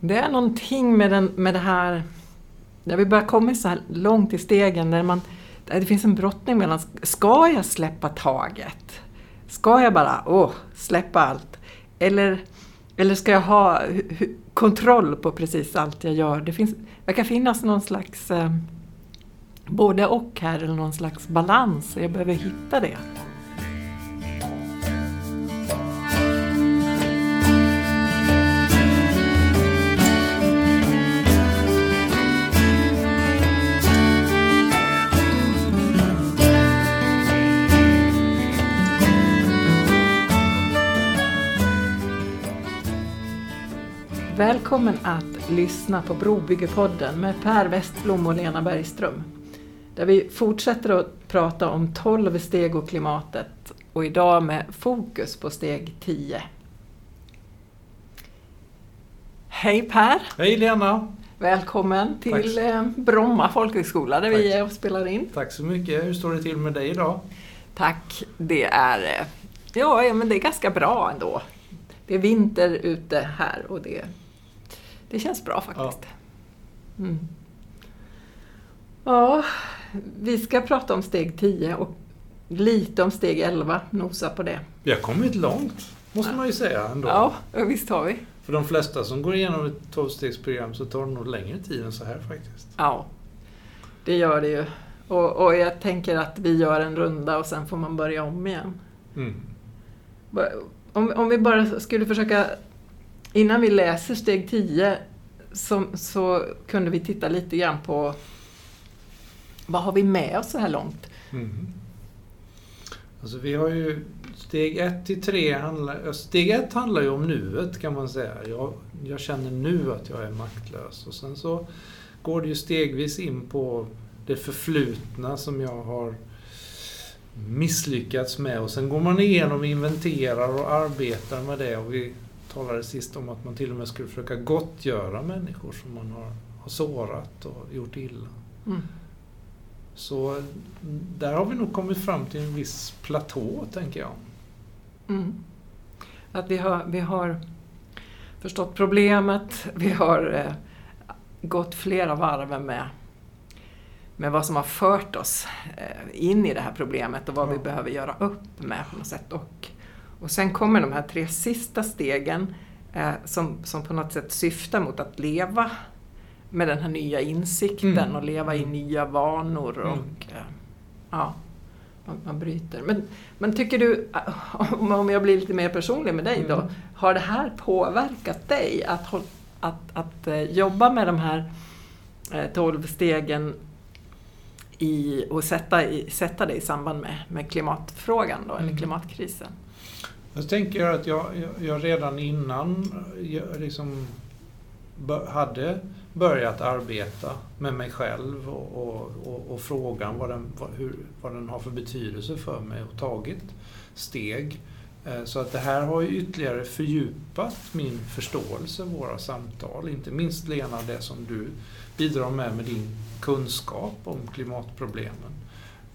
Det är någonting med, den, med det här, när vi börjar komma så här långt i stegen, där, man, där det finns en brottning mellan, ska jag släppa taget? Ska jag bara, åh, släppa allt? Eller, eller ska jag ha kontroll på precis allt jag gör? Det finns, verkar finnas någon slags eh, både och här, eller någon slags balans. Jag behöver hitta det. Välkommen att lyssna på Brobyggepodden med Per Westblom och Lena Bergström. Där vi fortsätter att prata om 12 steg och klimatet och idag med fokus på steg 10. Hej Per! Hej Lena! Välkommen till Tack. Eh, Bromma folkhögskola där Tack. vi är och spelar in. Tack så mycket! Hur står det till med dig idag? Tack! Det är, eh, ja, men det är ganska bra ändå. Det är vinter ute här och det det känns bra faktiskt. Ja. Mm. ja, vi ska prata om steg 10 och lite om steg 11, nosa på det. Vi har kommit långt, måste ja. man ju säga ändå. Ja, visst har vi. För de flesta som går igenom ett 12-stegsprogram så tar det nog längre tid än så här faktiskt. Ja, det gör det ju. Och, och jag tänker att vi gör en runda och sen får man börja om igen. Mm. Om, om vi bara skulle försöka Innan vi läser steg 10 så, så, kunde vi titta lite grann på vad har vi med oss så här långt? Mm. Alltså vi har ju steg 1 till 3 handlar, steg 1 handlar ju om nuet kan man säga. Jag, jag känner nu att jag är maktlös och sen så går det ju stegvis in på det förflutna som jag har misslyckats med och sen går man igenom, inventerar och arbetar med det och vi talade sist om att man till och med skulle försöka gottgöra människor som man har, har sårat och gjort illa. Mm. Så där har vi nog kommit fram till en viss platå, tänker jag. Mm. Att vi har, vi har förstått problemet, vi har eh, gått flera varv med, med vad som har fört oss eh, in i det här problemet och vad ja. vi behöver göra upp med på något sätt. Och och sen kommer de här tre sista stegen eh, som, som på något sätt syftar mot att leva med den här nya insikten mm. och leva i nya vanor. Mm. och eh, ja, man, man, bryter. Men, men tycker du, om jag blir lite mer personlig med dig då, mm. har det här påverkat dig att, att, att, att eh, jobba med de här eh, tolv stegen i, och sätta, i, sätta det i samband med, med klimatfrågan då, eller mm. Jag tänker att jag, jag redan innan jag liksom hade börjat arbeta med mig själv och, och, och, och frågan vad den, vad, hur, vad den har för betydelse för mig och tagit steg. Eh, så att det här har ju ytterligare fördjupat min förståelse, våra samtal. Inte minst Lena, det som du bidrar med med din kunskap om klimatproblemen.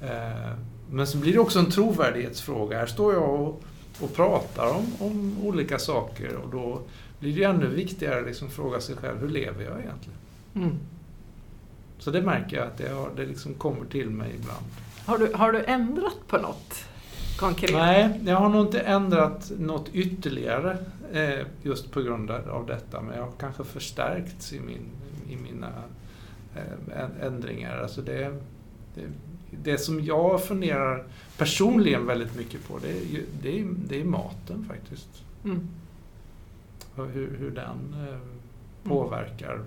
Eh, men så blir det också en trovärdighetsfråga. Här står jag och och pratar om, om olika saker och då blir det ännu viktigare att liksom fråga sig själv, hur lever jag egentligen? Mm. Så det märker jag att det, har, det liksom kommer till mig ibland. Har du, har du ändrat på något konkret? Nej, jag har nog inte ändrat något ytterligare eh, just på grund av detta, men jag har kanske förstärkts i, min, i mina eh, ändringar. Alltså det, det, det som jag funderar personligen väldigt mycket på det är, det är, det är maten faktiskt. Mm. Hur, hur den eh, påverkar,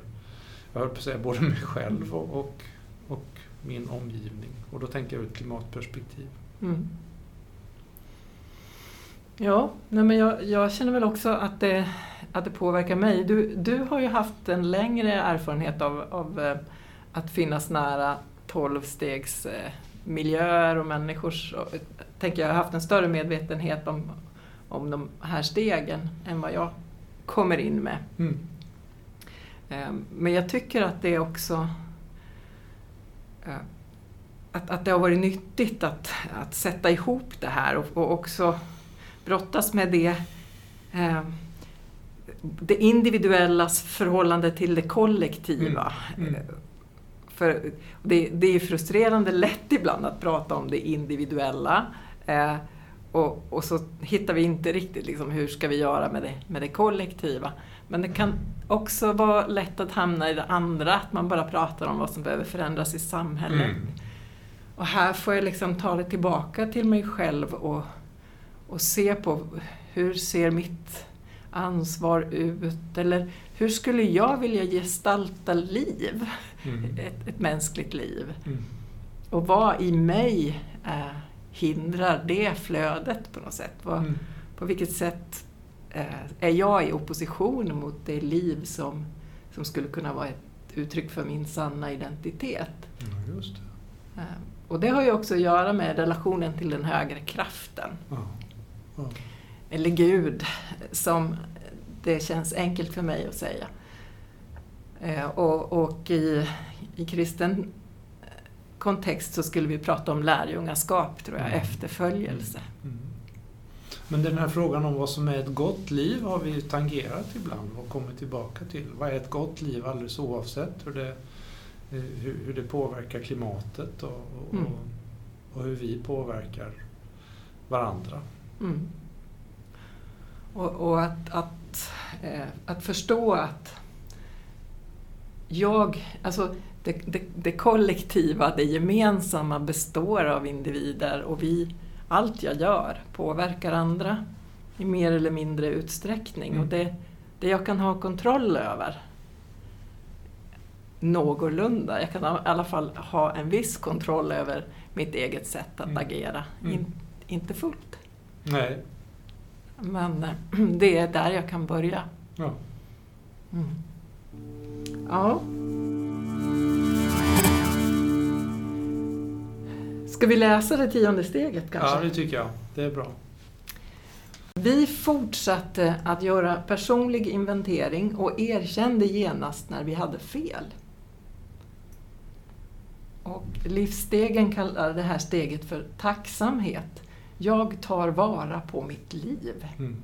jag höll på att säga, både mig själv och, och, och min omgivning. Och då tänker jag ur ett klimatperspektiv. Mm. Ja, nej men jag, jag, känner väl också att det, att det påverkar mig. Du, du har ju haft en längre erfarenhet av, av eh, att finnas nära tolvstegs eh, miljöer och människors... Och, tänker jag har haft en större medvetenhet om, om de här stegen än vad jag kommer in med. Mm. Ehm, men jag tycker att det också eh, att, att det har varit nyttigt att, att sätta ihop det här och, och också brottas med det, eh, det individuellas förhållande till det kollektiva. Mm. Mm. För det, det är frustrerande lätt ibland att prata om det individuella. Eh, och, och, så hittar vi inte riktigt liksom, hur ska vi göra med det, med det kollektiva. Men det kan också vara lätt att hamna i det andra, att man bara pratar om vad som behöver förändras i samhället. Mm. Och här får jag liksom ta det tillbaka till mig själv och, och se på hur ser mitt ansvar ut? Eller hur skulle jag vilja gestalta liv? Mm. Ett, ett mänskligt liv. Mm. Och vad i mig eh, hindrar det flödet på något sätt? Vad, Mm. På vilket sätt eh, är jag i opposition mot det liv som, som skulle kunna vara ett uttryck för min sanna identitet? Just det. Eh, och det har ju också att göra med relationen till den högre kraften. Ja. Ja. Eller Gud, som det känns enkelt för mig att säga. Eh, Och, och i, i kristen kontext så skulle vi prata om lärjungaskap, tror jag, Mm. efterföljelse. Mm. Men den här frågan om vad som är ett gott liv har vi ju tangerat ibland och kommit tillbaka till. Vad är ett gott liv alldeles oavsett hur det, eh, hur, hur det påverkar klimatet och, och, Mm. och, och hur vi påverkar varandra. Mm. Och, och att, att, eh, att förstå att jag, alltså det, det, det kollektiva, det gemensamma består av individer och vi, allt jag gör påverkar andra i mer eller mindre utsträckning. Mm. Och det, det jag kan ha kontroll över någorlunda, jag kan i alla fall ha en viss kontroll över mitt eget sätt att Mm. agera. Mm. In, inte fullt. Nej. Men det är där jag kan börja. Ja. Mm. Ja. Ska vi läsa det tionde steget kanske? ja, det tycker jag. Det är bra. Vi fortsatte att göra personlig inventering och erkände genast när vi hade fel. Och livsstegen kallar det här steget för tacksamhet. Jag tar vara på mitt liv. Mm.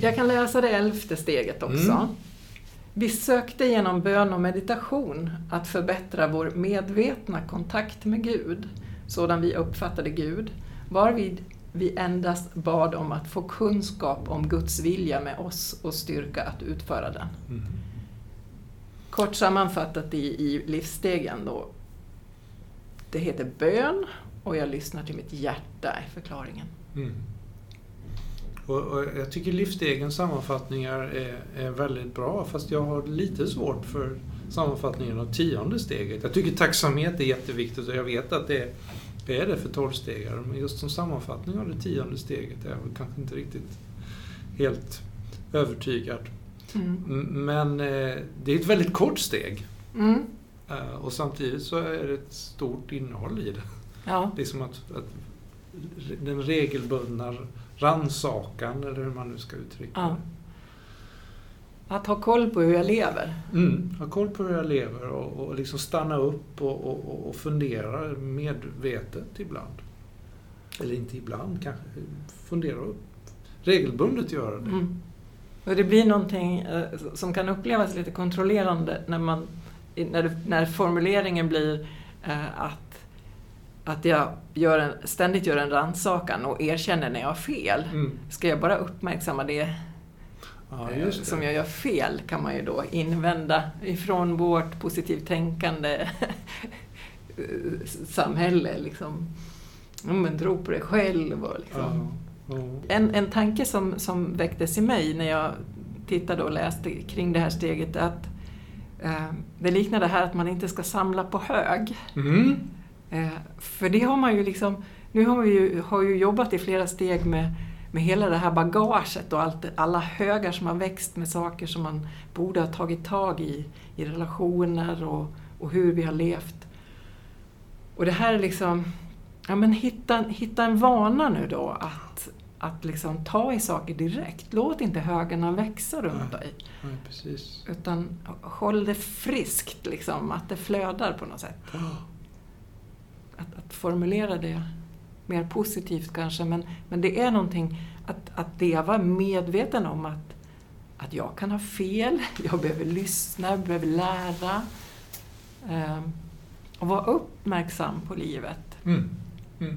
Jag- kan läsa det elfte steget också. Mm. Vi sökte genom bön och meditation att förbättra vår medvetna kontakt med Gud, sådan vi uppfattade Gud, varvid vi endast bad om att få kunskap om Guds vilja med oss och styrka att utföra den. Mm. Kort sammanfattat i, i livsstegen då. Det heter bön och jag lyssnar till mitt hjärta är förklaringen. Mm. Och, och jag tycker livsstegens sammanfattningar är, är väldigt bra fast jag har lite svårt för sammanfattningen av tionde steget. Jag tycker tacksamhet är jätteviktigt och jag vet att det är, det är det för tolvstegare men just som sammanfattning av det tionde steget är jag väl kanske inte riktigt helt övertygad. Mm. Men eh, det är ett väldigt kort steg Mm. eh, och samtidigt så är det ett stort innehåll i det. Ja. Det är som att, att den regelbundna rannsakan, eller hur man nu ska uttrycka Ja. Att ha koll på hur jag lever. det. Mm, ha koll på hur jag lever och, och liksom stanna upp och, och, och fundera medvetet ibland. Eller inte ibland kanske. Fundera upp. Regelbundet göra det. Mm. Och det blir någonting eh, som kan upplevas lite kontrollerande när, man, när, det- när formuleringen blir eh, att, att jag gör en, ständigt gör en rannsakan och erkänner när jag har fel. Mm. Ska jag bara uppmärksamma det, Ja, eh, det. som jag gör fel kan man ju då invända ifrån vårt positivt tänkande eh, samhälle. Liksom. Men tro på dig själv och liksom. Ja, ja. En, en tanke som, som väcktes i mig när jag tittade och läste kring det här steget är att eh, det liknar det här att man inte ska samla på hög. Mm. Eh, för det har man ju liksom, nu har vi ju, har ju jobbat i flera steg med, med hela det här bagaget och allt, alla högar som har växt med saker som man borde ha tagit tag i, i relationer och, och hur vi har levt. Och det här är liksom, ja men hitta, hitta en vana nu då att, att liksom ta i saker direkt. Låt inte högarna växa runt dig. Ja, precis. Utan håll det friskt, liksom, att det flödar på något sätt. Att, att formulera det mer positivt kanske, men, men det är någonting att, att leva medveten om att, att jag kan ha fel, jag behöver lyssna, jag behöver lära. Eh, och vara uppmärksam på livet. Mm. Mm.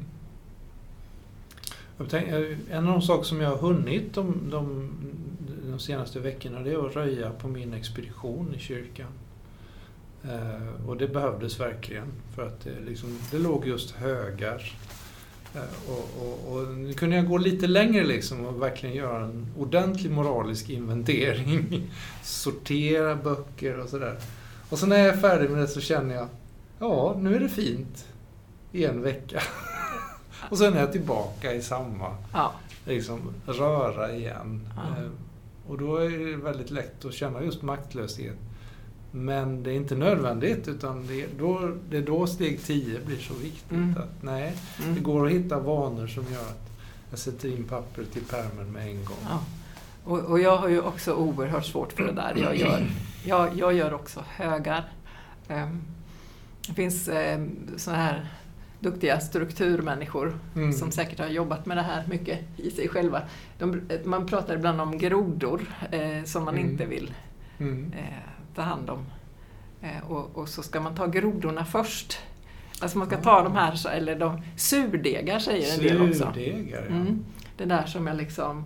Tänkte, eh, en av de saker som jag har hunnit de, de, de senaste veckorna det är att röja på min expedition i kyrkan. Eh, och det behövdes verkligen för att det, liksom, det låg just högar. Eh, och, och, och, nu kunde jag gå lite längre liksom och verkligen göra en ordentlig moralisk inventering. Sortera böcker och sådär. Och så när jag är färdig med det så känner jag, ja nu är det fint i en vecka. och sen är jag tillbaka i samma Ja. liksom, röra igen. Ja. Eh, Och då är det väldigt lätt att känna just maktlöshet. Men det är inte nödvändigt utan det är då, det är då steg 10 blir så viktigt. Mm. Att, nej, det Mm. går att hitta vanor som gör att jag sätter in pappret i pärmen med en gång. Ja. Och, och jag har ju också oerhört svårt för det där. Jag gör, jag, jag gör också högar. Ehm, det finns um, såna här duktiga strukturmänniskor Mm. som säkert har jobbat med det här mycket i sig själva. De, man pratar ibland om grodor eh, som man Mm. inte vill Mm. eh, ta hand om. Eh, och, och så ska man ta grodorna först. Alltså man ska ta de här, eller de surdegar säger en del också. Surdegar, ja. Mm. Det där som jag liksom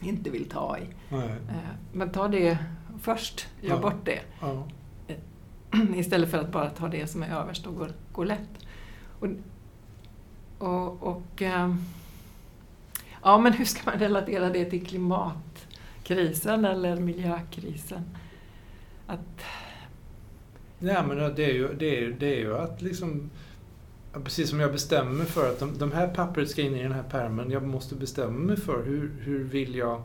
inte vill ta i. Nej. Eh, Men ta det först, gör Ja. bort det. Ja. Istället för att bara ta det som är överst och går, går lätt. Och, och, och, ja, men hur ska man relatera det till klimatkrisen eller miljökrisen? Att, Nej, men det är ju, det är, det är ju att liksom... Precis som jag bestämmer mig för att de, de här pappret ska in i den här pärmen. Jag måste bestämma mig för hur, hur vill jag...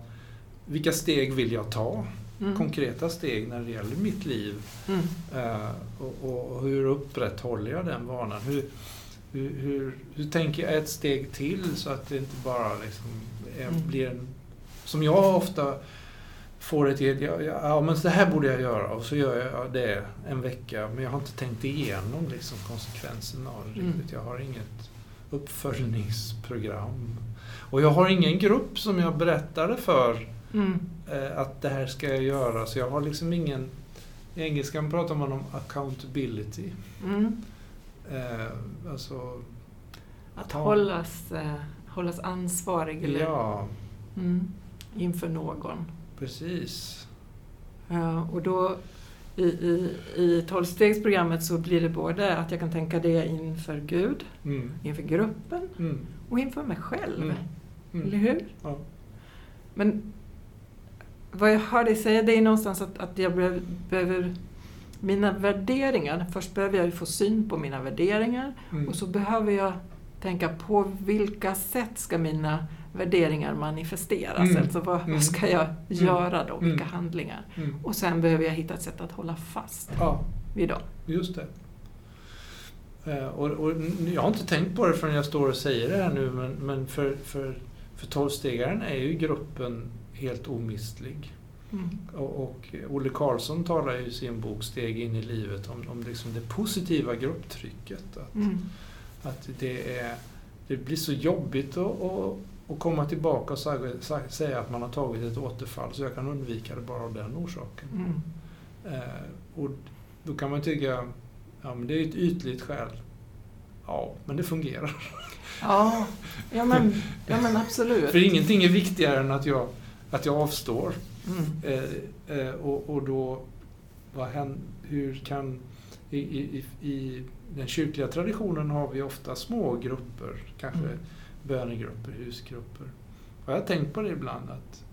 Vilka steg vill jag ta? mm, Konkreta steg när det gäller mitt liv. mm, Eh, och, och hur upprätthåller jag den vanan? Hur, hur, hur, hur tänker jag ett steg till så att det inte bara liksom är, Mm. blir en... Som jag ofta får ett... Ja, ja, ja, men det här borde jag göra och så gör jag det en vecka men jag har inte tänkt igenom liksom konsekvenserna av det Mm. riktigt. Jag har inget uppföljningsprogram. Och jag har ingen grupp som jag berättade för mm, eh, att det här ska jag göra. Så jag har liksom ingen... I engelskan pratar man om accountability. mm. Eh, alltså, Att Ta- hållas, eh, hållas ansvarig eller, ja, mm, inför någon. Precis. Ja, och då i, i, i tolvstegsprogrammet så blir det både att jag kan tänka det inför Gud, Mm. inför gruppen Mm. och inför mig själv. Mm. Eller Mm. hur? Ja. Men vad jag hör dig säga det är någonstans att, att jag behöver, behöver mina värderingar, först behöver jag få syn på mina värderingar Mm. och så behöver jag tänka på vilka sätt ska mina värderingar manifesteras? Mm. Alltså vad, Mm. vad ska jag göra då? Vilka Mm. handlingar? Mm. Och sen behöver jag hitta ett sätt att hålla fast Ja, vid dem. just det. Eh, och, och jag har inte tänkt på det förrän jag står och säger det här nu men, men för, för, för tolvstegaren är ju gruppen helt omistlig. Mm. Och, och Olle Karlsson talar ju i sin bok Steg in i livet om, om liksom det positiva grupptrycket. Att, Mm. att det, är, det blir så jobbigt att, att, att komma tillbaka och säga, att man har tagit ett återfall så jag kan undvika det bara av den orsaken. Mm. Eh, och då kan man tycka, ja men det är ett ytligt skäl. Ja, men det fungerar. Ja, ja, men, ja men absolut. För ingenting är viktigare än att jag, att jag avstår. Mm. Eh, eh, och, och då, vad händer, hur kan... I, i, i, I den kyrkliga traditionen har vi ofta små grupper, kanske Mm. Bönegrupper, husgrupper. Och jag har tänkt på det ibland, att,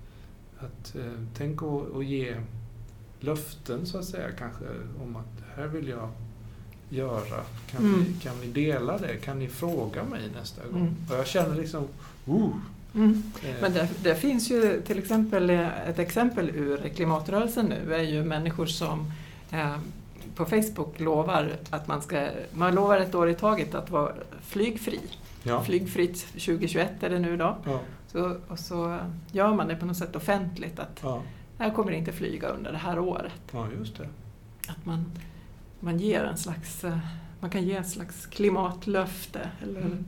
att eh, tänk att ge löften så att säga, kanske om att det här vill jag göra. Kan, Mm. vi, kan vi dela det? Kan ni fråga mig nästa gång? Mm. Och jag känner liksom, uh, Mm. eh, Men det, det finns ju till exempel eh, ett exempel ur klimatrörelsen nu är ju människor som eh, på Facebook lovar att man ska, man lovar ett år i taget att vara flygfri. Ja, Flygfritt 2021 är det nu då. ja, Så, och så gör man det på något sätt offentligt att ja, jag kommer inte flyga under det här året. ja, just det. Att man, man ger en slags, eh, man kan ge en slags klimatlöfte. Eller, Mm.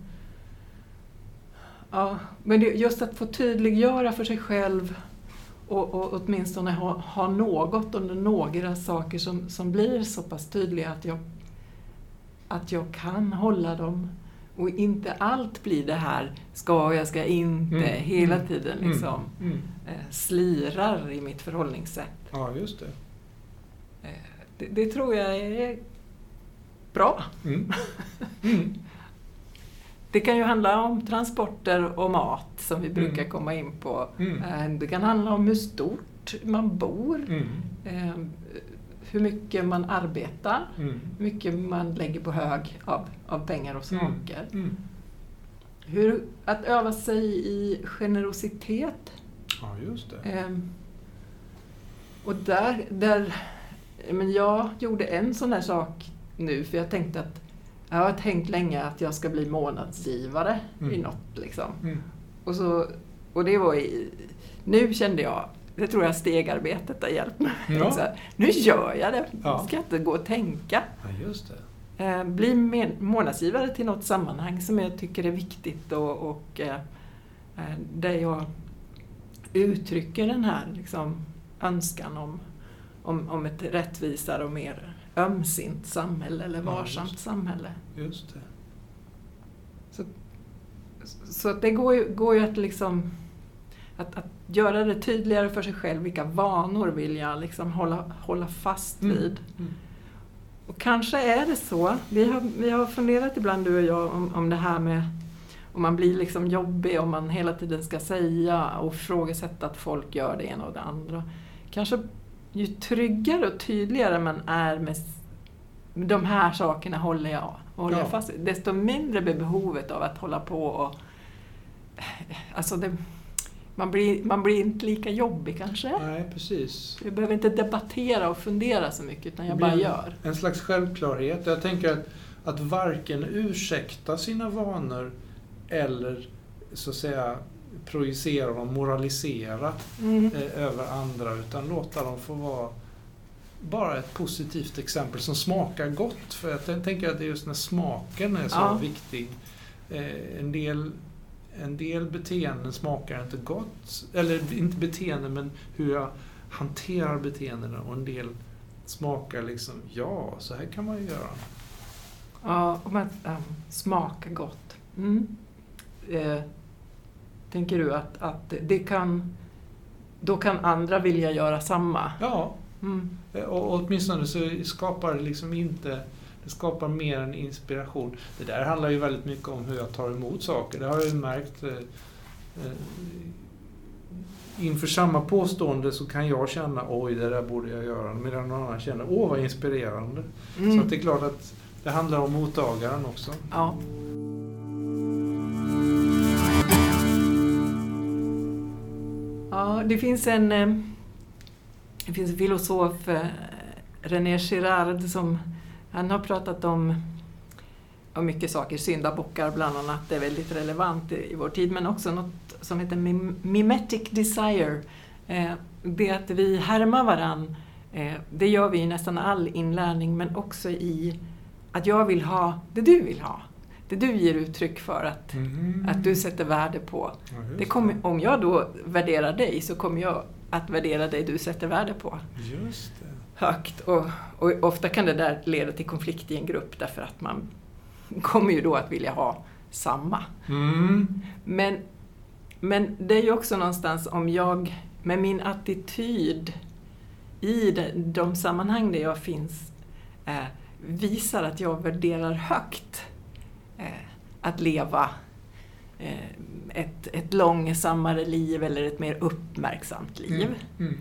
Ja, men det, just att få tydliggöra för sig själv och, och åtminstone ha, ha något under några saker som, som blir så pass tydliga att jag, att jag kan hålla dem och inte allt blir det här ska jag, ska inte, Mm, hela mm, tiden mm, liksom Mm. eh, slirar i mitt förhållningssätt. Ja, just det. Eh, det, det tror jag är bra. Mm. Mm. Det kan ju handla om transporter och mat som vi brukar Mm. komma in på. Eh, Det kan handla om hur stort man bor, hur mycket man arbetar, Mm. hur mycket man lägger på hög av, av pengar och saker. Mm. Hur, att öva sig i generositet. Ja, just det. Eh, och där, där, men jag gjorde en sån där sak nu för jag tänkte att jag har tänkt länge att jag ska bli månadsgivare i Mm. något liksom. Mm. Och, så, och det var i, nu kände jag, det tror jag stegarbetet har hjälpt mig. Ja. Så nu gör jag det, Ja. ska jag inte gå och tänka. Ja, just det. Eh, bli månadsgivare till något sammanhang som jag tycker är viktigt och, och eh, eh, där jag uttrycker den här liksom, önskan om, om, om ett rättvisare och mer ömsint samhälle eller Ja, varsamt just. samhälle. Just det. Så att det går ju, går ju att liksom att, att göra det tydligare för sig själv vilka vanor vill jag liksom hålla, hålla fast Mm. vid. Mm. Och kanske är det så. Vi har, vi har funderat ibland du och jag om, om det här med om man blir liksom jobbig, om man hela tiden ska säga och ifrågasätta att folk gör det ena och det andra. Kanske ju tryggare och tydligare man är med de här sakerna håller jag, håller Ja. jag fast desto mindre blir behovet av att hålla på och... Alltså det, man, blir, man blir inte lika jobbig kanske. Nej, precis. Vi behöver inte debattera och fundera så mycket utan jag bara gör. En slags självklarhet. Jag tänker att, att varken ursäkta sina vanor eller så att säga projicera dem, moralisera Mm. eh, över andra utan låta dem få vara bara ett positivt exempel som smakar gott. För jag tänker att det är just när smaken är så Ja. viktig. Eh, en, del, en del beteenden smakar inte gott. Eller inte beteenden, men hur jag hanterar beteendena. Och en del smakar liksom, ja, så här kan man ju göra. Ja, och man, ähm, smaka gott. Mm. Eh, tänker du att, att det kan... Då kan andra vilja göra samma? Ja, Mm. eh, och, och åtminstone så skapar det liksom inte det skapar mer en inspiration. Det där handlar ju väldigt mycket om hur jag tar emot saker. Det har jag ju märkt. Eh, eh, inför samma påstående så kan jag känna oj, det där borde jag göra. Medan någon annan känner åh, vad inspirerande. Mm. Så att det är klart att det handlar om mottagaren också. Ja. Ja, det finns en, eh, det finns en filosof, René Girard, som han har pratat om, om mycket saker, syndabockar bland annat, det är väldigt relevant i, i vår tid, men också något som heter mim- mimetic desire. Eh, det att vi härmar varann, eh, det gör vi i nästan all inlärning, men också i att jag vill ha det du vill ha. Det du ger uttryck för att, Mhm. att du sätter värde på. Ja, Det kommer, om jag då värderar dig så kommer jag att värdera det du sätter värde på Just det. Högt. Och, och ofta kan det där leda till konflikt i en grupp därför att man kommer ju då att vilja ha samma. Mm. Men, men det är ju också någonstans om jag med min attityd i de, de sammanhang där jag finns eh, visar att jag värderar högt eh, att leva eh, ett, ett långsammare liv eller ett mer uppmärksamt liv. Mm. Mm.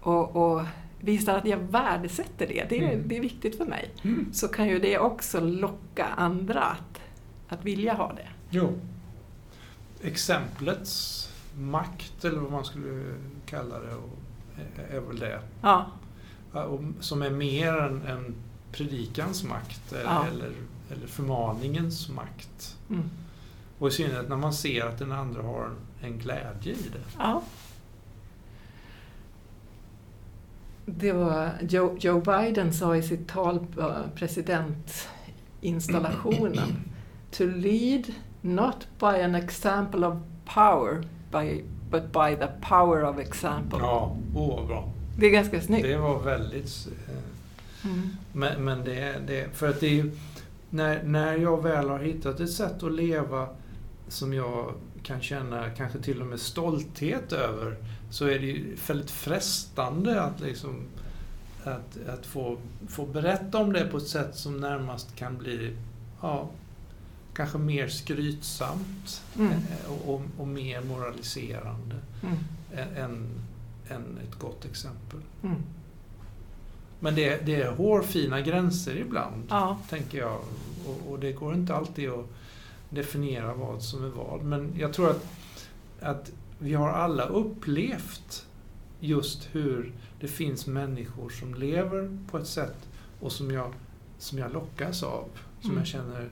Och, och visar att jag värdesätter det, det är, Mm. det är viktigt för mig. Mm. Så kan ju det också locka andra att, att vilja ha det. Jo. Exemplets makt, eller vad man skulle kalla det, är- väl det. Ja, Som är mer än, än predikans makt eller, Ja. eller, eller förmaningens makt. mm. Och i synnerhet när man ser att den andra har en, en glädje i det. ja. Det var Joe, Joe Biden sa i sitt tal på presidentinstallationen To lead not by an example of power by, but by the power of example. Ja, åh bra. Det är ganska snyggt. Det var väldigt... Eh, Mm. men, men det, det... För att det är ju... När, när jag väl har hittat ett sätt att leva som jag kan känna kanske till och med stolthet över så är det ju väldigt frestande att liksom att, att få, få berätta om det på ett sätt som närmast kan bli ja, kanske mer skrytsamt Mm. eh, och, och, och mer moraliserande Mm. än, än ett gott exempel. Mm. Men det, det är hårfina gränser ibland, Ja. tänker jag. Och, och det går inte alltid att definiera vad som är vad. Men jag tror att, att vi har alla upplevt just hur det finns människor som lever på ett sätt och som jag, som jag lockas av. Som Mm. jag känner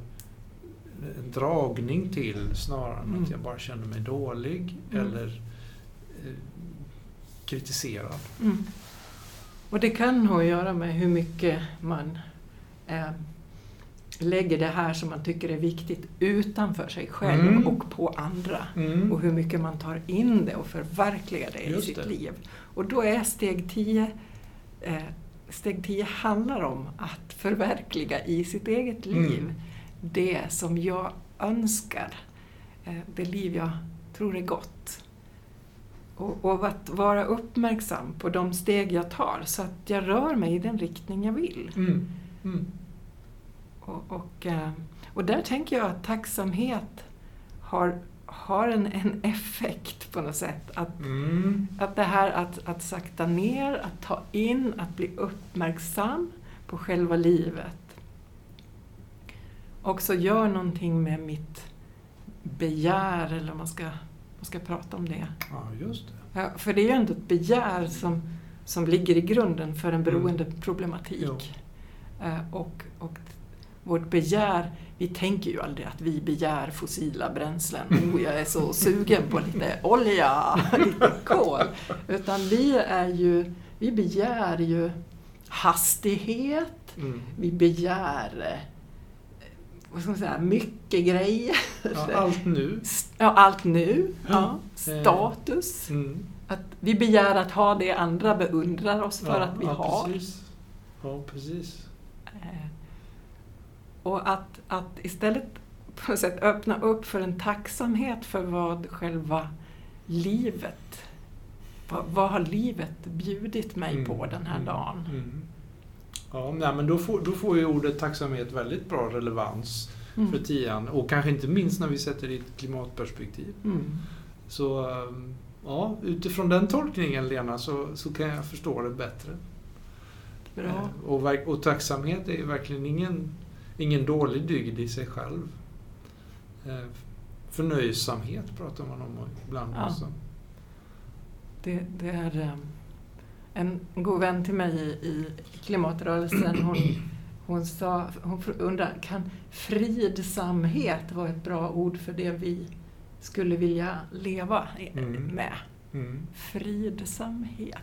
en dragning till snarare än Mm. att jag bara känner mig dålig Mm. eller eh, kritiserad. Mm. Och det kan ha att göra med hur mycket man eh, lägger det här som man tycker är viktigt utanför sig själv Mm. och på andra. Mm. Och hur mycket man tar in det och förverkligar det Just i sitt det. liv. Och då är steg 10 eh, Steg 10 handlar om att förverkliga i sitt eget Mm. liv det som jag önskar. Eh, det liv jag tror är gott. Och, och att vara uppmärksam på de steg jag tar så att jag rör mig i den riktning jag vill. Mm. Mm. Och, och, eh, och där tänker jag att tacksamhet har, har en, en effekt på något sätt. Att, Mm. att det här att, att sakta ner, att ta in, att bli uppmärksam på själva livet. Också gör någonting med mitt begär, eller om man ska, man ska prata om det. Ja, just det. Ja, för det är ju ändå ett begär som, som ligger i grunden för en beroendeproblematik. Jo. Eh, och, och vårt begär, vi tänker ju aldrig att vi begär fossila bränslen. Oh, jag är så sugen på lite olja, lite kol. Utan vi är ju, vi begär ju hastighet, Mm. vi begär eh, vad ska man säga, mycket grejer. Ja, allt nu. Ja, allt nu. Ja. Ja. Status. Mm. Att vi begär att ha det andra beundrar oss för ja, att vi ja, har. Precis. Ja, precis. Och att, att istället på något sätt öppna upp för en tacksamhet för vad själva livet, vad, vad har livet bjudit mig Mm, på den här mm, dagen? Mm. Ja, nej, men då får, då får ju ordet tacksamhet väldigt bra relevans för Mm. tian. Och kanske inte minst när vi sätter det i ett klimatperspektiv. Mm. Så ehm, ja, utifrån den tolkningen Lena så, så kan jag förstå det bättre. Bra. Eh, Och, och tacksamhet är ju verkligen ingen, ingen dålig dygd i sig själv. Eh, Förnöjsamhet pratar man om ibland Ja. också. Det, det är eh, en god vän till mig i, i klimatrörelsen. Hon, hon, sa, hon undrar, kan fridsamhet vara ett bra ord för det vi skulle vilja leva Mm. med? Mm. Fridsamhet.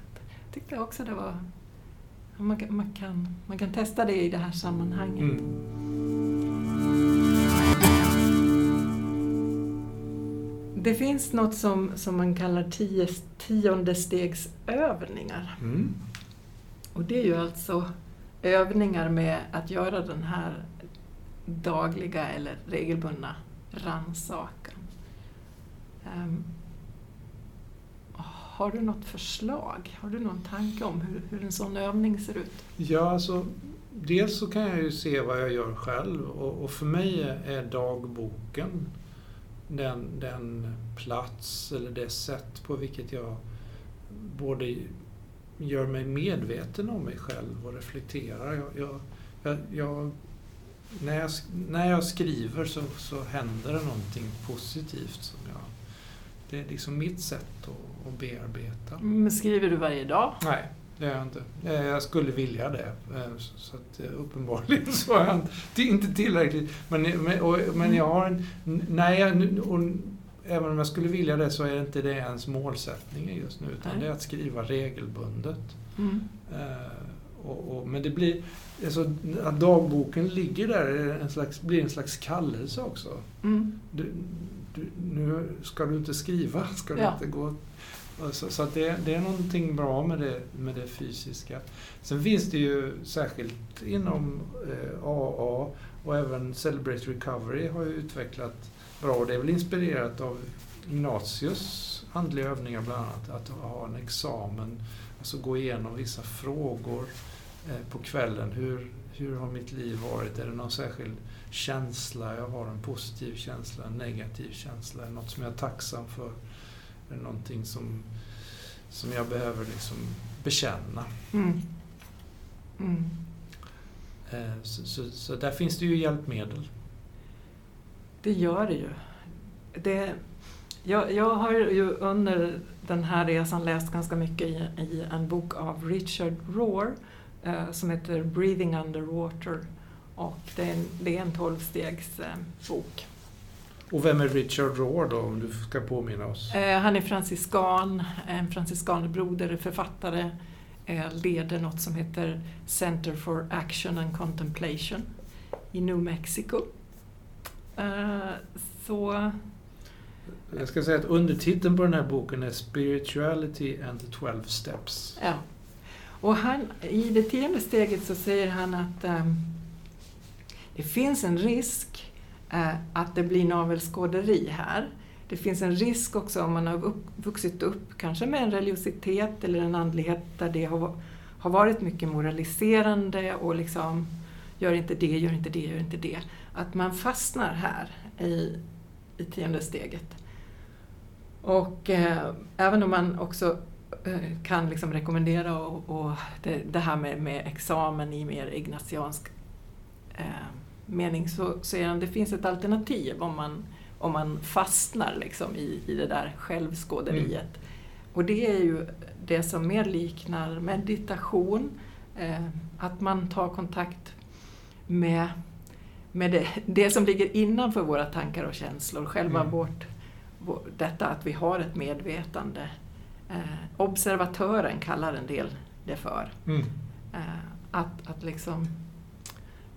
tyckte jag också det var... Man kan, man, kan, man kan testa det i det här sammanhanget. Mm. Det finns något som, som man kallar tio, tiondestegsövningar. Mm. Och det är ju alltså övningar med att göra den här dagliga eller regelbundna rannsakan. Ehm, har du något förslag? Har du någon tanke om hur, hur en sån övning ser ut? Ja, alltså, dels så kan jag ju se vad jag gör själv och, och för mig är, dagboken den, den plats eller det sätt på vilket jag både gör mig medveten om mig själv och reflekterar. Jag, jag, jag, jag, när, jag, när jag skriver så, så händer det någonting positivt. Som jag, det är liksom mitt sätt att, att bearbeta. Men skriver du varje dag? Nej, det är jag inte. Eh, Jag skulle vilja det. eh, så- att eh, uppenbarligen så är jag inte- det är inte tillräckligt. Men, men, och, men jag har en... Nej, och, även om jag skulle vilja det så är inte det ens målsättningen just nu. Utan Nej. det är att skriva regelbundet. Mm. Och, och, men det blir... Alltså, att dagboken ligger där är en slags, blir en slags kallelse också. Mm. Du, du, nu ska du inte skriva, ska du Ja. inte gå... Så, så att det, det är någonting bra med det, med det fysiska. Sen finns det ju särskilt inom eh, AA och även Celebrate Recovery har ju utvecklat bra, och det är väl inspirerat av Ignatius andliga övningar bland annat, att ha en examen, alltså gå igenom vissa frågor eh, på kvällen. Hur, hur har mitt liv varit? Är det någon särskild känsla jag har? En positiv känsla, en negativ känsla? Något som jag är tacksam för? Det någonting som, som jag behöver liksom bekänna? Mm. Mm. Eh, Så, så, så där finns det ju hjälpmedel. Det gör det ju. Det, jag, jag har ju under den här resan läst ganska mycket i, i en bok av Richard Rohr eh, som heter Breathing Underwater. Och det är en, det är en tolvstegs eh. Och vem är Richard Rohr då, om du ska påminna oss? Eh, han är franciskan, en franciskanbroder, författare, eh, leder något som heter Center for Action and Contemplation i New Mexico. Så Jag ska säga att undertiteln på den här boken är Spirituality and the 12 Steps. Ja. Och han, i det tionde steget så säger han att ehm, det finns en risk eh, att det blir navelskåderi här. Det finns en risk också om man har upp, vuxit upp kanske med en religiositet eller en andlighet där det har, har varit mycket moraliserande och liksom gör inte det, gör inte det, gör inte det. Att man fastnar här i, i tionde steget. Och eh, även om man också eh, kan liksom rekommendera och, och det, det här med, med examen i mer ignatiansk eh, mening så säger han att det finns ett alternativ om man, om man fastnar liksom i, i det där självskåderiet. Och det är ju det som mer liknar meditation, eh, att man tar kontakt med, med det, det som ligger innanför våra tankar och känslor, själva Mm. vårt, vår, detta att vi har ett medvetande. Eh, observatören kallar en del det för. Mm. Eh, att, att liksom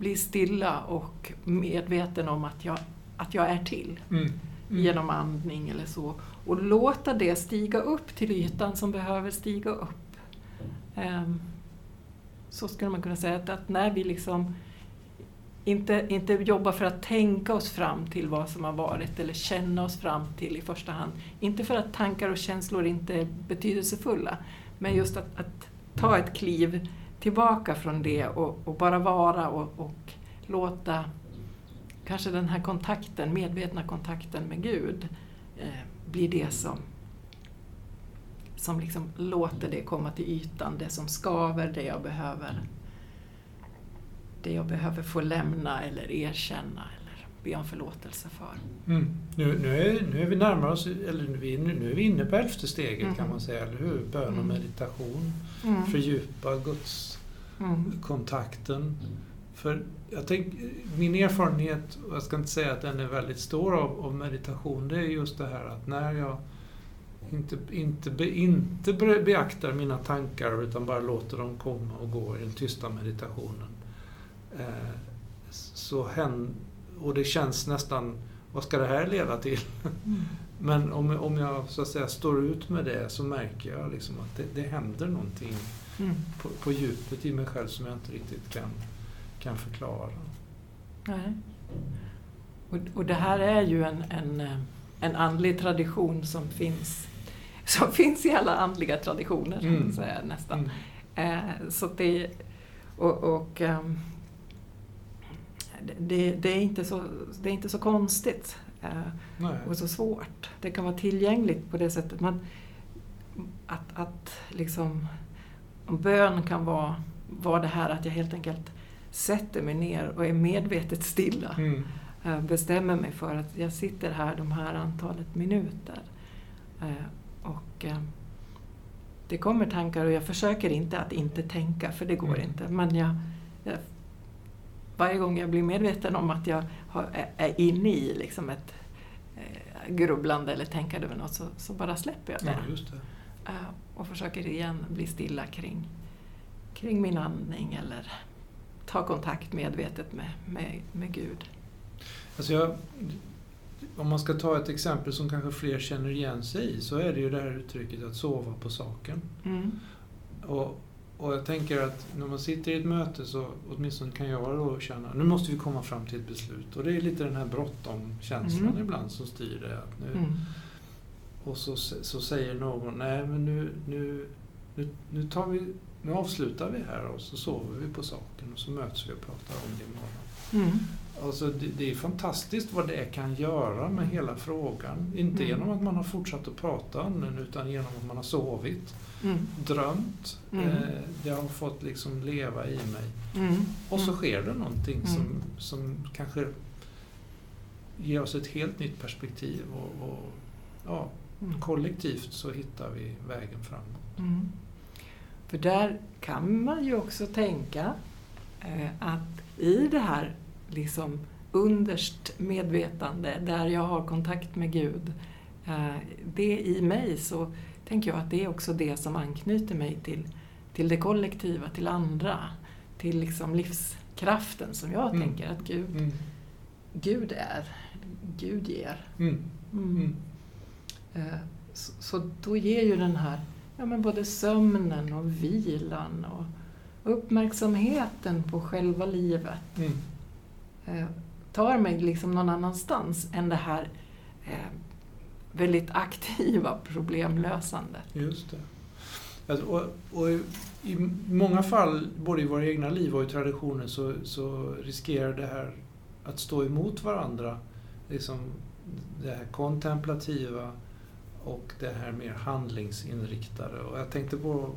bli stilla och medveten om att jag, att jag är till Mm. genom andning eller så. Och låta det stiga upp till ytan som behöver stiga upp. Ehm, Så skulle man kunna säga att, att när vi liksom inte, inte jobbar för att tänka oss fram till vad som har varit eller känna oss fram till i första hand. Inte för att tankar och känslor inte är betydelsefulla, men just att, att ta ett kliv tillbaka från det och, och bara vara och, och låta kanske den här kontakten, medvetna kontakten med Gud eh, bli det som, som liksom låter det komma till ytan, det som skaver, det jag behöver det jag behöver få lämna eller erkänna be om förlåtelse för. Mm. Nu, nu, är, nu är vi närmare oss, eller nu, nu är vi inne på elfte steget kan Mhm. man säga, eller hur? Bön och Mm. meditation, Mm. fördjupa Guds Mm. kontakten. För jag tänk, min erfarenhet, och jag ska inte säga att den är väldigt stor av, av meditation, det är just det här att när jag inte, inte, be, inte be- beaktar mina tankar utan bara låter dem komma och gå i den tysta meditationen. Eh, så händer, och det känns nästan, vad ska det här leda till? Mm. Men om, om jag så att säga står ut med det så märker jag liksom att det, det händer någonting Mm. på, på djupet i mig själv som jag inte riktigt kan, kan förklara. Nej. Och, och det här är ju en, en, en andlig tradition som finns, som finns i alla andliga traditioner, Mm. säga, nästan. Mm. Eh, så det, och, och ehm, det, det, är inte så, det är inte så konstigt eh, och så svårt. Det kan vara tillgängligt på det sättet. Man, att, att liksom, bön kan vara, vara det här att jag helt enkelt sätter mig ner och är medvetet stilla. Mm. Eh, bestämmer mig för att jag sitter här de här antalet minuter. Eh, Och eh, det kommer tankar och jag försöker inte att inte tänka, för det går Mm. inte. Men jag, jag, varje gång jag blir medveten om att jag har, är- inne i liksom ett eh, grubblande eller tänkande över något så, så bara släpper jag Ja, det. just det. Eh, Och försöker igen bli stilla kring, kring min andning eller ta kontakt medvetet med, med, med Gud. Alltså jag, om man ska ta ett exempel som kanske fler känner igen sig i så är det ju det här uttrycket att sova på saken. Mm. Och, och jag tänker att när man sitter i ett möte så åtminstone kan jag då känna nu måste vi komma fram till ett beslut. Och det är lite den här bråttom-känslan Mm. ibland som styr det. Att nu, Mm. Och så, så säger någon, nej men nu, nu, nu, nu, tar vi, nu avslutar vi här och så sover vi på saken och så möts vi och pratar om det imorgon. Mm. Alltså det, det är fantastiskt vad det kan göra med hela frågan. Inte Mm. genom att man har fortsatt att prata om den utan genom att man har sovit, Mm. drömt. Mm. Eh, det har fått liksom leva i mig. Mm. Och så Mm. sker det någonting Mm. som, som kanske ger oss ett helt nytt perspektiv. Och, och ja, Mm. kollektivt så hittar vi vägen framåt. För där kan man ju också tänka eh, att i det här liksom underst medvetande, där jag har kontakt med Gud, eh, det i mig så tänker jag att det är också det som anknyter mig till, till det kollektiva, till andra, till liksom livskraften som jag Mm. tänker att Gud, Mm. Gud är, Gud ger. Mm. Mm. Mm. Eh, Så, så då ger ju den här ja, men både sömnen och vilan och uppmärksamheten på själva livet Mm. Eh, tar mig liksom någon annanstans än det här eh, väldigt aktiva problemlösandet. Just det. Alltså, och, och I många fall, både i våra egna liv och i traditionen, så, så riskerar det här att stå emot varandra. Liksom det här kontemplativa och det här mer handlingsinriktade. Och jag tänkte på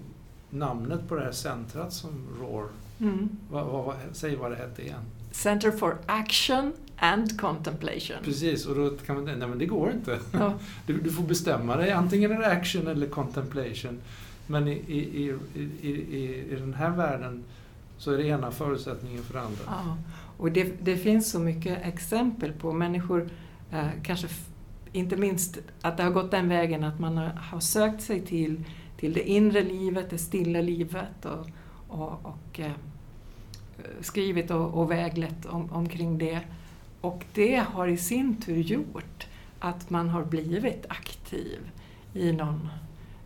namnet på det här centrat som ROAR. Mm. Vad, vad, säg vad det hette igen. Center for Action and Contemplation. Precis, och då kan man nej men det går inte. Ja. Du, du får bestämma dig, antingen är det action eller contemplation. Men i, i, i, i, den här världen så är det ena förutsättningen för det andra. Ja, och det, det finns så mycket exempel på människor, eh, kanske inte minst att det har gått den vägen att man har, har sökt sig till, till det inre livet, det stilla livet och, och, och eh, skrivit och, och väglett om, omkring det. Och det har i sin tur gjort att man har blivit aktiv i någon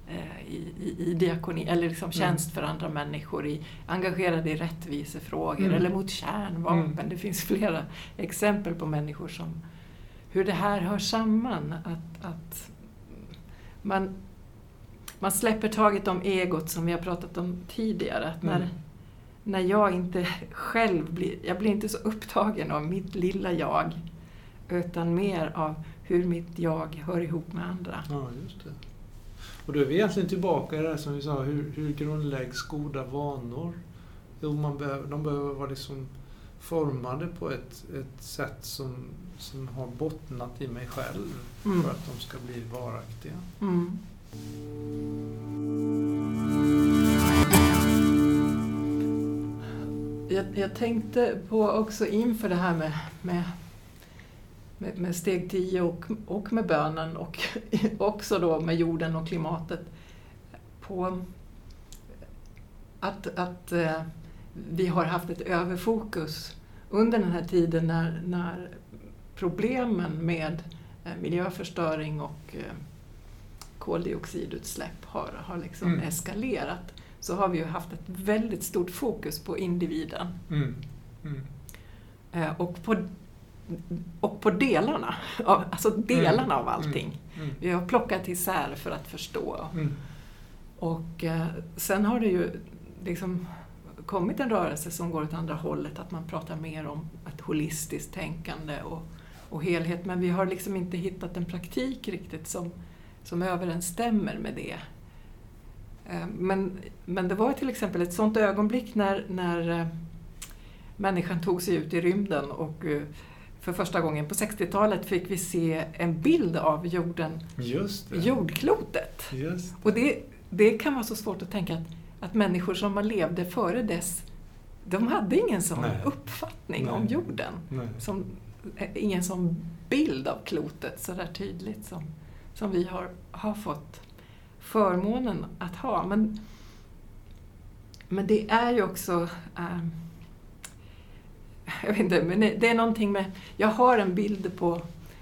eh, i, i, i diakoni, eller liksom tjänst för andra människor, i, engagerade i rättvisefrågor Mm. eller mot kärnvapen. Mm. Det finns flera exempel på människor som hur det här hör samman. Att, att man, man släpper taget om egot som vi har pratat om tidigare. Att när, Mm. När jag inte själv blir, jag blir inte så upptagen av mitt lilla jag utan mer av hur mitt jag hör ihop med andra. Ja, just det. Och då är vi egentligen tillbaka i det här som vi sa, hur, hur grundläggs goda vanor? Jo, man behöver, de behöver vara liksom formade på ett, ett sätt som, som har bottnat i mig själv Mm. för att de ska bli varaktiga. Mm. Jag, jag tänkte på också inför det här med, med, med, med steg 10 och, och med bönen och också då med jorden och klimatet på att, att eh, vi har haft ett överfokus under den här tiden när, när problemen med eh, miljöförstöring och eh, koldioxidutsläpp har, har liksom Mm. eskalerat så har vi ju haft ett väldigt stort fokus på individen Mm. Mm. eh, och på, och på delarna, av- alltså delarna av allting. Mm. Vi har plockat isär för att förstå. Mm. Och eh, sen har det ju liksom kommit en rörelse som går åt andra hållet, att man pratar mer om ett holistiskt tänkande och, och helhet. Men vi har liksom inte hittat en praktik riktigt som, som överensstämmer med det. Eh, Men, men det var till exempel ett sånt ögonblick när, när eh, människan tog sig ut i rymden och eh, för första gången på 60-talet fick vi se en bild av jorden, Just det. jordklotet. Just Och det, det kan vara så svårt att tänka att, att människor som man levde före dess, de hade ingen sån Nej. uppfattning Nej. om jorden. Nej. Som, ingen sån bild av klotet så där tydligt som, som vi har, har fått förmånen att ha. Men, men det är ju också ehm, jag vet inte, men det är någonting med... Jag har en bild på,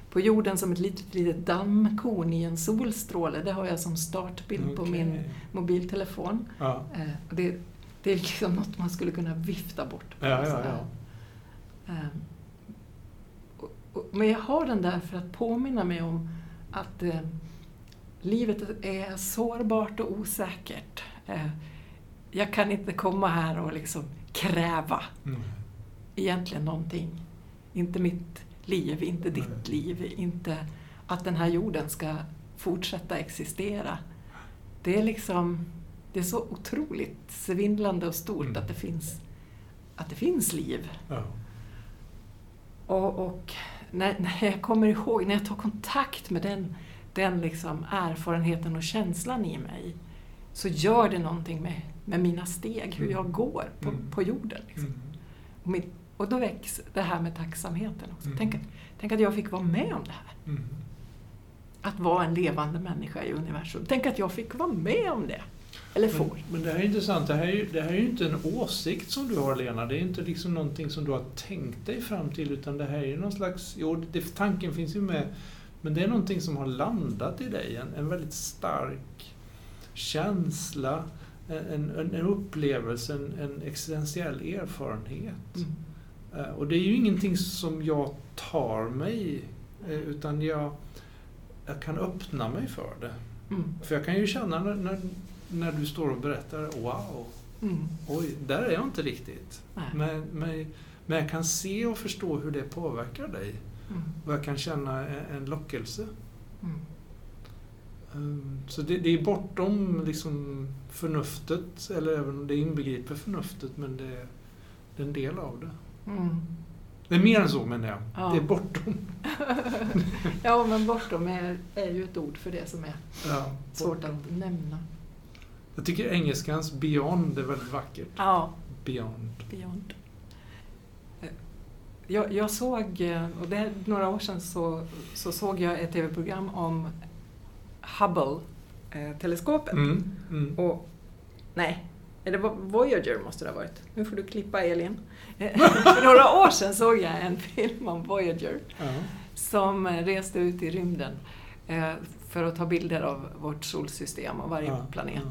på jorden som ett litet, litet dammkorn i en solstråle. Det har jag som startbild på Okej. min mobiltelefon. Ja, och det, det är liksom något man skulle kunna vifta bort. på ja, ja. Eh, och, och, men jag har den där för att påminna mig om att livet är sårbart och osäkert. Eh, jag kan inte komma här och liksom kräva Mm. egentligen någonting. Inte mitt liv, inte ditt Nej. liv, inte att den här jorden ska fortsätta existera. Det är liksom, det är så otroligt svindlande och stort Mm. att, det finns, att det finns liv. Ja. Och, och när, när jag kommer ihåg, när jag tar kontakt med den, den liksom erfarenheten och känslan i mig, så gör det någonting med, med mina steg, hur jag går på, Mm. på jorden. Liksom. Mm. Och, mitt, och då väcks det här med tacksamheten också. Mm. Tänk, att, tänk att jag fick vara med om det här. Mm. Att vara en levande människa i universum. Tänk att jag fick vara med om det. Eller får. Men, men det här är intressant. Det här är, ju, det här är ju inte en åsikt som du har, Lena. Det är inte liksom någonting som du har tänkt dig fram till, utan det här är ju någon slags... Jo, det, tanken finns ju med, men det är någonting som har landat i dig. En, en väldigt stark känsla, en, en, en upplevelse, en, en existentiell erfarenhet. Mm. Eh, Och det är ju ingenting som jag tar mig, eh, utan jag, jag kan öppna mig för det. Mm. För jag kan ju känna när, när, när du står och berättar, wow, Mm. oj, där är jag inte riktigt. Men, men, men jag kan se och förstå hur det påverkar dig. Mm. Och jag kan känna en, lockelse. Mm. Um, Så det, det är bortom liksom förnuftet, eller även om det inbegriper förnuftet, men det, det är en del av det. Mm. Det är mer än så menar jag. Ja. Det är bortom. ja, men bortom är, är ju ett ord för det som är Ja, svårt att nämna. Jag tycker engelskans beyond är väldigt vackert. Ja, Beyond. Beyond. Jag, jag såg, eh, och det är några år sedan så, så såg jag ett tv-program om Hubble-teleskopet. Mm. Mm. Och, nej, eller Vo- Voyager måste det ha varit. Nu får du klippa Elin. Eh, För några år sedan såg jag en film om Voyager Ja. som reste ut i rymden eh, för att ta bilder av vårt solsystem och varje planet.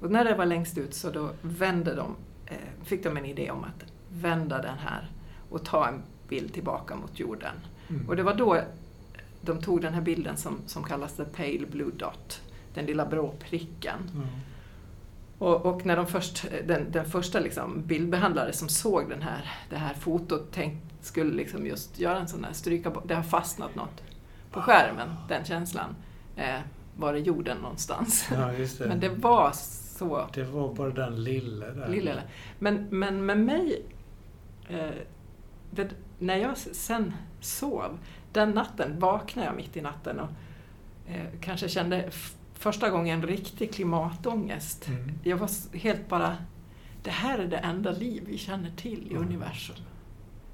Och när det var längst ut så då vände de, eh, fick de en idé om att vända den här och ta en bild tillbaka mot jorden. Mm. Och det var då de tog den här bilden som, som kallas the pale blue dot, den lilla blå pricken. Ja. Och, och när de först, den, den första liksom bildbehandlare som såg den här, det här fotot tänkt, skulle liksom just göra en sån här stryka det har fastnat något på skärmen, den känslan. Eh, var det jorden någonstans? ja, det. Men det var så Det var bara den lille där. Lilla. Men, men med mig, eh, när jag sen sov, den natten vaknade jag mitt i natten och eh, kanske kände första gången riktig klimatångest. Mm. Jag var helt bara, det här är det enda liv vi känner till i Mm. universum.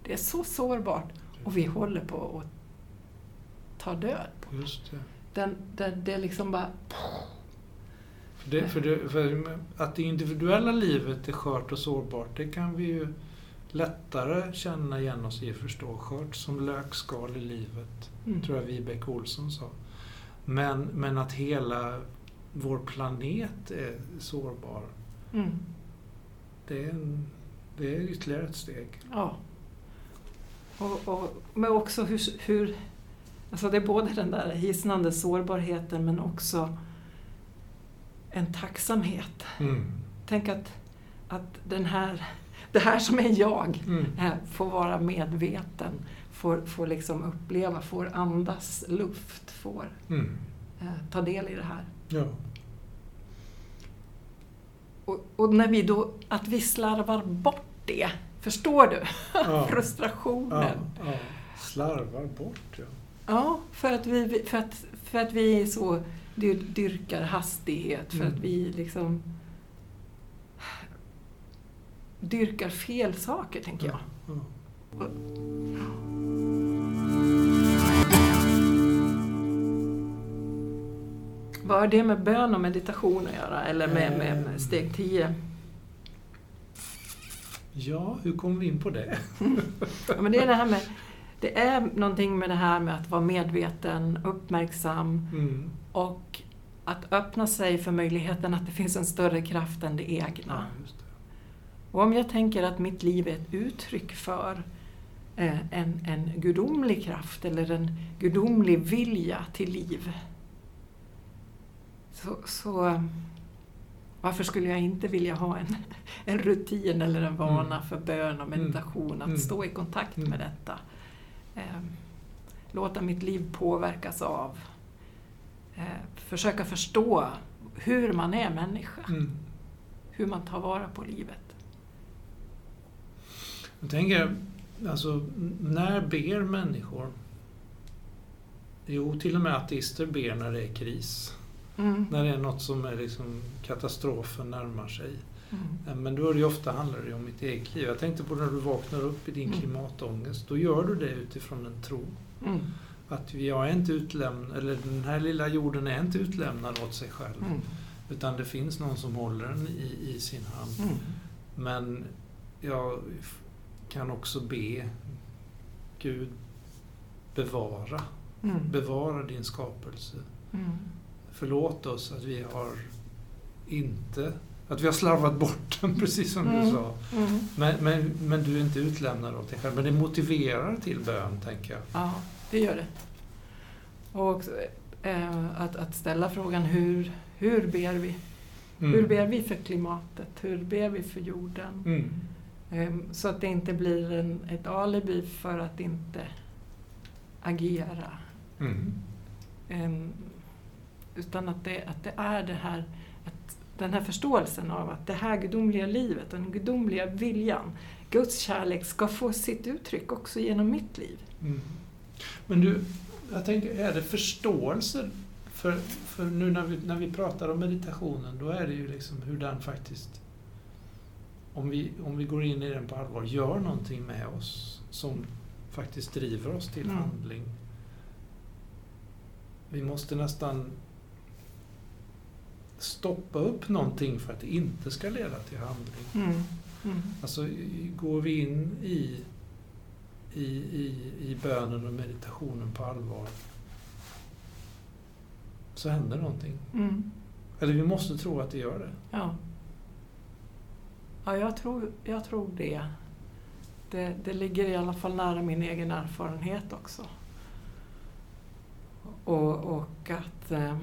Det är så sårbart och vi håller på att ta död på Just det. den. Det, det är liksom bara, För det, för det. För att det individuella livet är skört och sårbart, det kan vi ju lättare känna igen oss i och förstå. Skört som lökskal i livet, mm, tror jag Vibeke Olsson sa. Men, men att hela vår planet är sårbar, mm, det är, en, det är ytterligare ett steg. Ja. Och, och, men också hur, hur... Alltså det är både den där hisnande sårbarheten men också en tacksamhet. Mm. Tänk att, att den här, det här som är jag Mm. eh, får vara medveten, får, får liksom uppleva, får andas luft, får Mm. eh, ta del i det här. Ja. Och, och när vi då, att vi slarvar bort det, förstår du? Ja. Frustrationen. Ja. Slarvar bort, ja. Ja, för att vi, för att, för att vi så dy- dyrkar hastighet, för Mm. att vi liksom dyrkar fel saker, tänker jag. Ja. Vad har det med bön och meditation att göra? Eller med, med, Eh. med steg 10? ja, hur kom vi in på det? Ja, men det är det här med det är någonting med det här med att vara medveten, uppmärksam Mm. och att öppna sig för möjligheten att det finns en större kraft än det Ja, egna. det. Och om jag tänker att mitt liv är ett uttryck för eh, en, en gudomlig kraft eller en gudomlig vilja till liv. Så, så varför skulle jag inte vilja ha en, en rutin eller en vana Mm. för bön och meditation, att Mm. stå i kontakt Mm. med detta. Eh, låta mitt liv påverkas av. Eh, försöka förstå hur man är människa, Mm. hur man tar vara på livet. Jag tänker, alltså, när ber människor? Jo, till och med ateister ber när det är kris. Mm. När det är något som är liksom katastrofen närmar sig. Mm. Eh, Men då är det ju ofta handlar det om mitt eget liv. Jag tänkte på när du vaknar upp i din Mm. klimatångest. Då gör du det utifrån en tro. Mm. Att jag är inte utlämnad, eller den här lilla jorden är inte utlämnad åt sig själv. Mm. Utan det finns någon som håller den i, i sin hand. Mm. Men jag kan också be Gud bevara, Mm. bevara din skapelse. Mm. Förlåt oss att vi har inte, att vi har slarvat bort den precis som Mm. du sa. Mm. Men, men, men du är inte utlämnad åt dig själv. Men det motiverar till bön, tänker jag. Ja, det gör det. Och också, eh, att, att ställa frågan hur, hur ber vi? Mm. Hur ber vi för klimatet? Hur ber vi för jorden? Mm. Eh, så att det inte blir en, ett alibi för att inte agera. Mm. Eh, utan att det, att det är det här, att den här förståelsen av att det här gudomliga livet den gudomliga viljan, Guds kärlek ska få sitt uttryck också genom mitt liv. Mm. Men du, jag tänker, är det förståelse? För, för nu när vi, när vi pratar om meditationen, då är det ju liksom hur den faktiskt, om vi, om vi går in i den på allvar, gör någonting med oss som faktiskt driver oss till Mm. handling. Vi måste nästan stoppa upp någonting för att det inte ska leda till handling. Mm. Mm. Alltså, går vi in i, i, i, i bönen och meditationen på allvar så händer någonting. Mm. Eller vi måste tro att det gör det. Ja. Ja, jag tror, jag tror det. det. Det ligger i alla fall nära min egen erfarenhet också. Och, och att... Eh,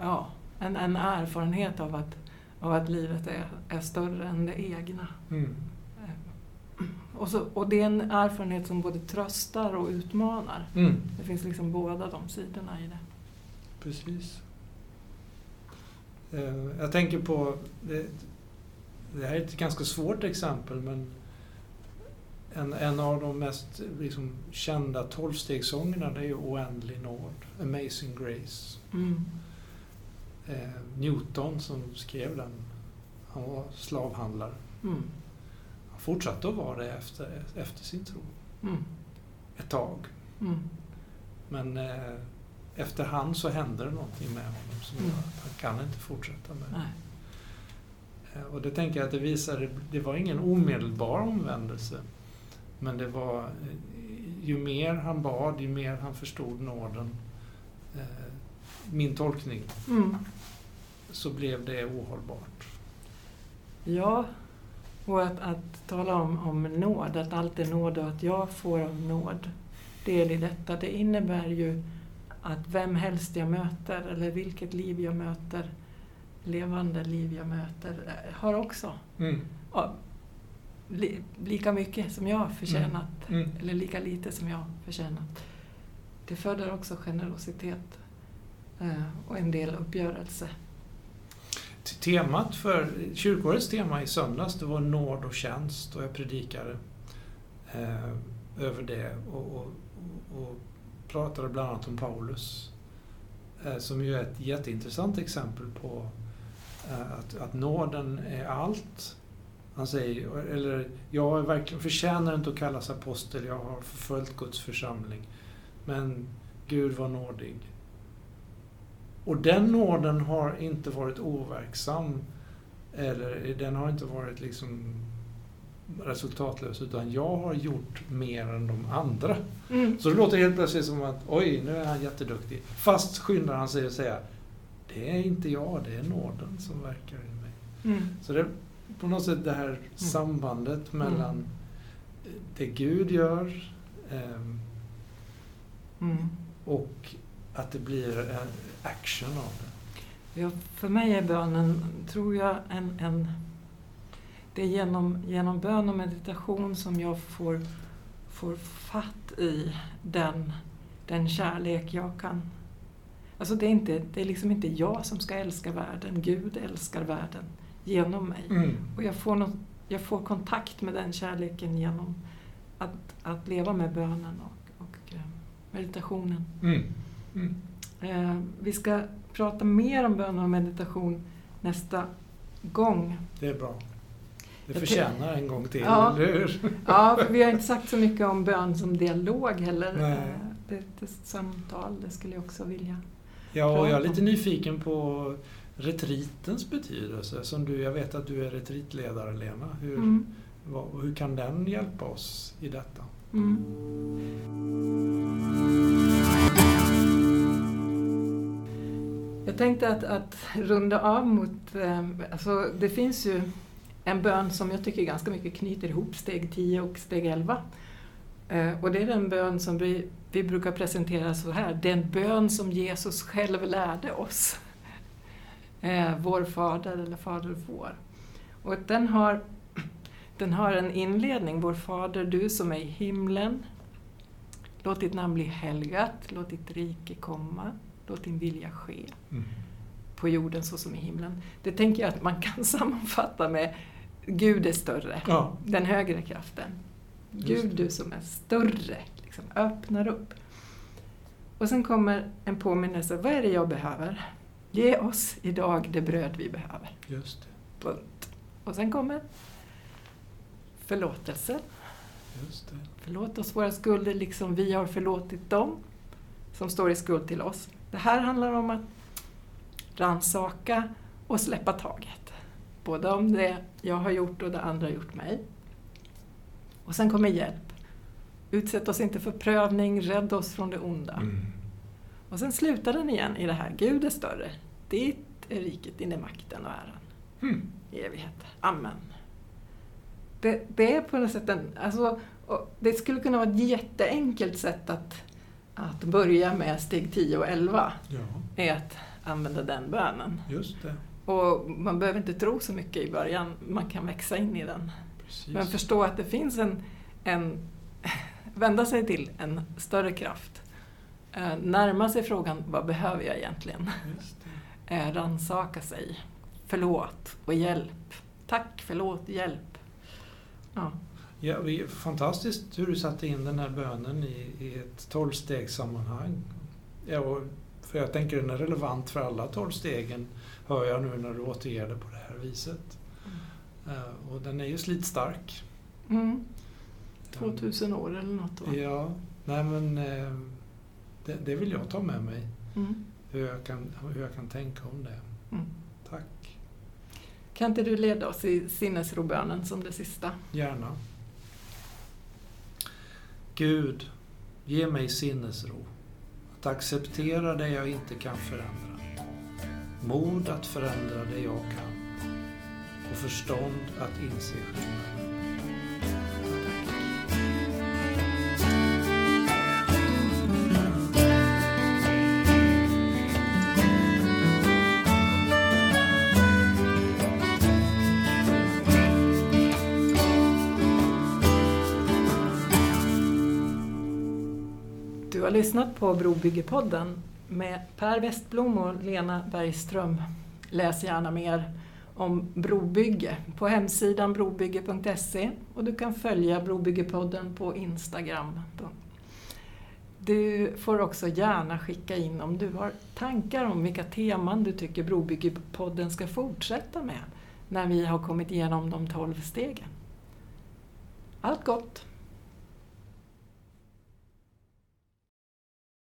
ja, en, en erfarenhet av att, av att livet är, är större än det egna. Mm. Eh, Och, så, och det är en erfarenhet som både tröstar och utmanar. Mm. Det finns liksom båda de sidorna i det. Precis. Eh, Jag tänker på, det, det här är ett ganska svårt exempel men en, en av de mest liksom, kända tolvstegssångerna det är ju Oändlig nåd, Amazing Grace. Mm. Eh, Newton som skrev den, han var slavhandlare. Mm. Han fortsatte att vara det efter, efter sin tro Mm. ett tag. Mm. Men eh, efterhand så hände det någonting med honom som Mm. gör att han kan inte fortsätta med det. Eh, Och det tänker jag att det visade, det var ingen omedelbar omvändelse. Men det var, eh, ju mer han bad, ju mer han förstod nåden, eh, min tolkning, Mm. så blev det ohållbart. Ja, och att, att tala om, om nåd, att allt är nåd och att jag får av nåd del i detta, det innebär ju att vem helst jag möter eller vilket liv jag möter, levande liv jag möter, eh, har också Mm. li, lika mycket som jag har förtjänat, Mm. eller lika lite som jag har förtjänat. Det föder också generositet eh, och en del uppgörelse. Temat för kyrkårets tema i söndags det var nåd och tjänst och jag predikade eh, över det och, och, och pratade bland annat om Paulus eh, som ju är ett jätteintressant exempel på eh, att, att nåden är allt. Han säger, eller jag är verkligen förtjänar inte att kallas apostel, jag har förföljt Guds församling. Men Gud var nådig. Och den nåden har inte varit overksam. Eller den har inte varit liksom resultatlös utan jag har gjort mer än de andra. Mm. Så det låter helt plötsligt som att oj, nu är han jätteduktig. Fast skyndar han sig att säga det är inte jag, det är nåden som verkar i mig. Mm. Så det är på något sätt det här sambandet mellan Mm. det Gud gör Mm. och att det blir action av det. Ja, för mig är bönen, tror jag, en, en det är genom, genom bön och meditation som jag får, får fatt i den, den kärlek jag kan... Alltså det är, inte, det är liksom inte jag som ska älska världen, Gud älskar världen genom mig. Mm. Och jag får, något, jag får kontakt med den kärleken genom att, att leva med bönen och, och eh, meditationen. Mm. Mm. Eh, vi ska prata mer om bön och meditation nästa gång. Det är bra. Det förtjänar en gång till, Ja. eller hur? Ja, för vi har inte sagt så mycket om bön som dialog heller. Nej. Eh, Det, det samtal, det skulle jag också vilja. Ja, och jag är lite nyfiken på retritens betydelse. Som du, jag vet att du är retritledare, Lena. Hur, Mm. vad, hur kan den hjälpa oss i detta? Mm. Jag tänkte att, att runda av mot... Eh, alltså det finns ju en bön som jag tycker ganska mycket knyter ihop steg 10 och steg 11. Eh, och det är den bön som vi, vi brukar presentera så här. Den bön som Jesus själv lärde oss. Eh, vår Fader eller Fader vår. Och den har, den har en inledning. Vår Fader, du som är i himlen. Låt ditt namn bli helgat, låt ditt rike komma, låt din vilja ske på jorden så som i himlen. Det tänker jag att man kan sammanfatta med Gud är större, Ja, den högre kraften. Gud, du som är större, liksom, öppnar upp. Och sen kommer en påminnelse, vad är det jag behöver? Ge oss idag det bröd vi behöver. just det. Punkt. Och sen kommer förlåtelse. Just det. Förlåt oss våra skulder liksom vi har förlåtit dem som står i skuld till oss. Det här handlar om att ransaka och släppa taget. Både om det jag har gjort och det andra har gjort mig. Och sen kommer hjälp. Utsätt oss inte för prövning, rädda oss från det onda. Mm. Och sen slutar den igen i det här, Gud är större. Ditt är riket, din är makten och äran Mm. i evighet. Amen. Det, det är på något sätt en, alltså, det skulle kunna vara ett jätteenkelt sätt att, att börja med steg 10 och 11, Ja, är att använda den bönen. just det. Och man behöver inte tro så mycket i början, man kan växa in i den. Precis. Men förstå att det finns en, en vända sig till en större kraft. Eh, närma sig frågan, vad behöver jag egentligen? Det. Eh, ransaka sig. Förlåt och hjälp. Tack, förlåt, hjälp. Ja. Ja, vi, fantastiskt hur du satte in den här bönen i, i ett tolvstegssammanhang. Ja, och för jag tänker den är relevant för alla tolv stegen, hör jag nu när du återger det på det här viset. Eh, och den är ju slitstark. Mm. Den- 2000 år eller något va? Ja, nej men eh, det, det vill jag ta med mig. Mm. Hur jag kan, hur jag kan tänka om det. Mm. Tack. Kan inte du leda oss i sinnesrobönen som det sista? Gärna. Gud, ge mig sinnesro. Att acceptera det jag inte kan förändra. Mod att förändra det jag kan. Och förstånd att inse skillnaden. Lyssnat på Brobyggepodden med Per Westblom och Lena Bergström. Läs gärna mer om brobygge på hemsidan brobygge.se och du kan följa Brobyggepodden på Instagram. Du får också gärna skicka in om du har tankar om vilka teman du tycker Brobyggepodden ska fortsätta med när vi har kommit igenom de tolv stegen. Allt gott!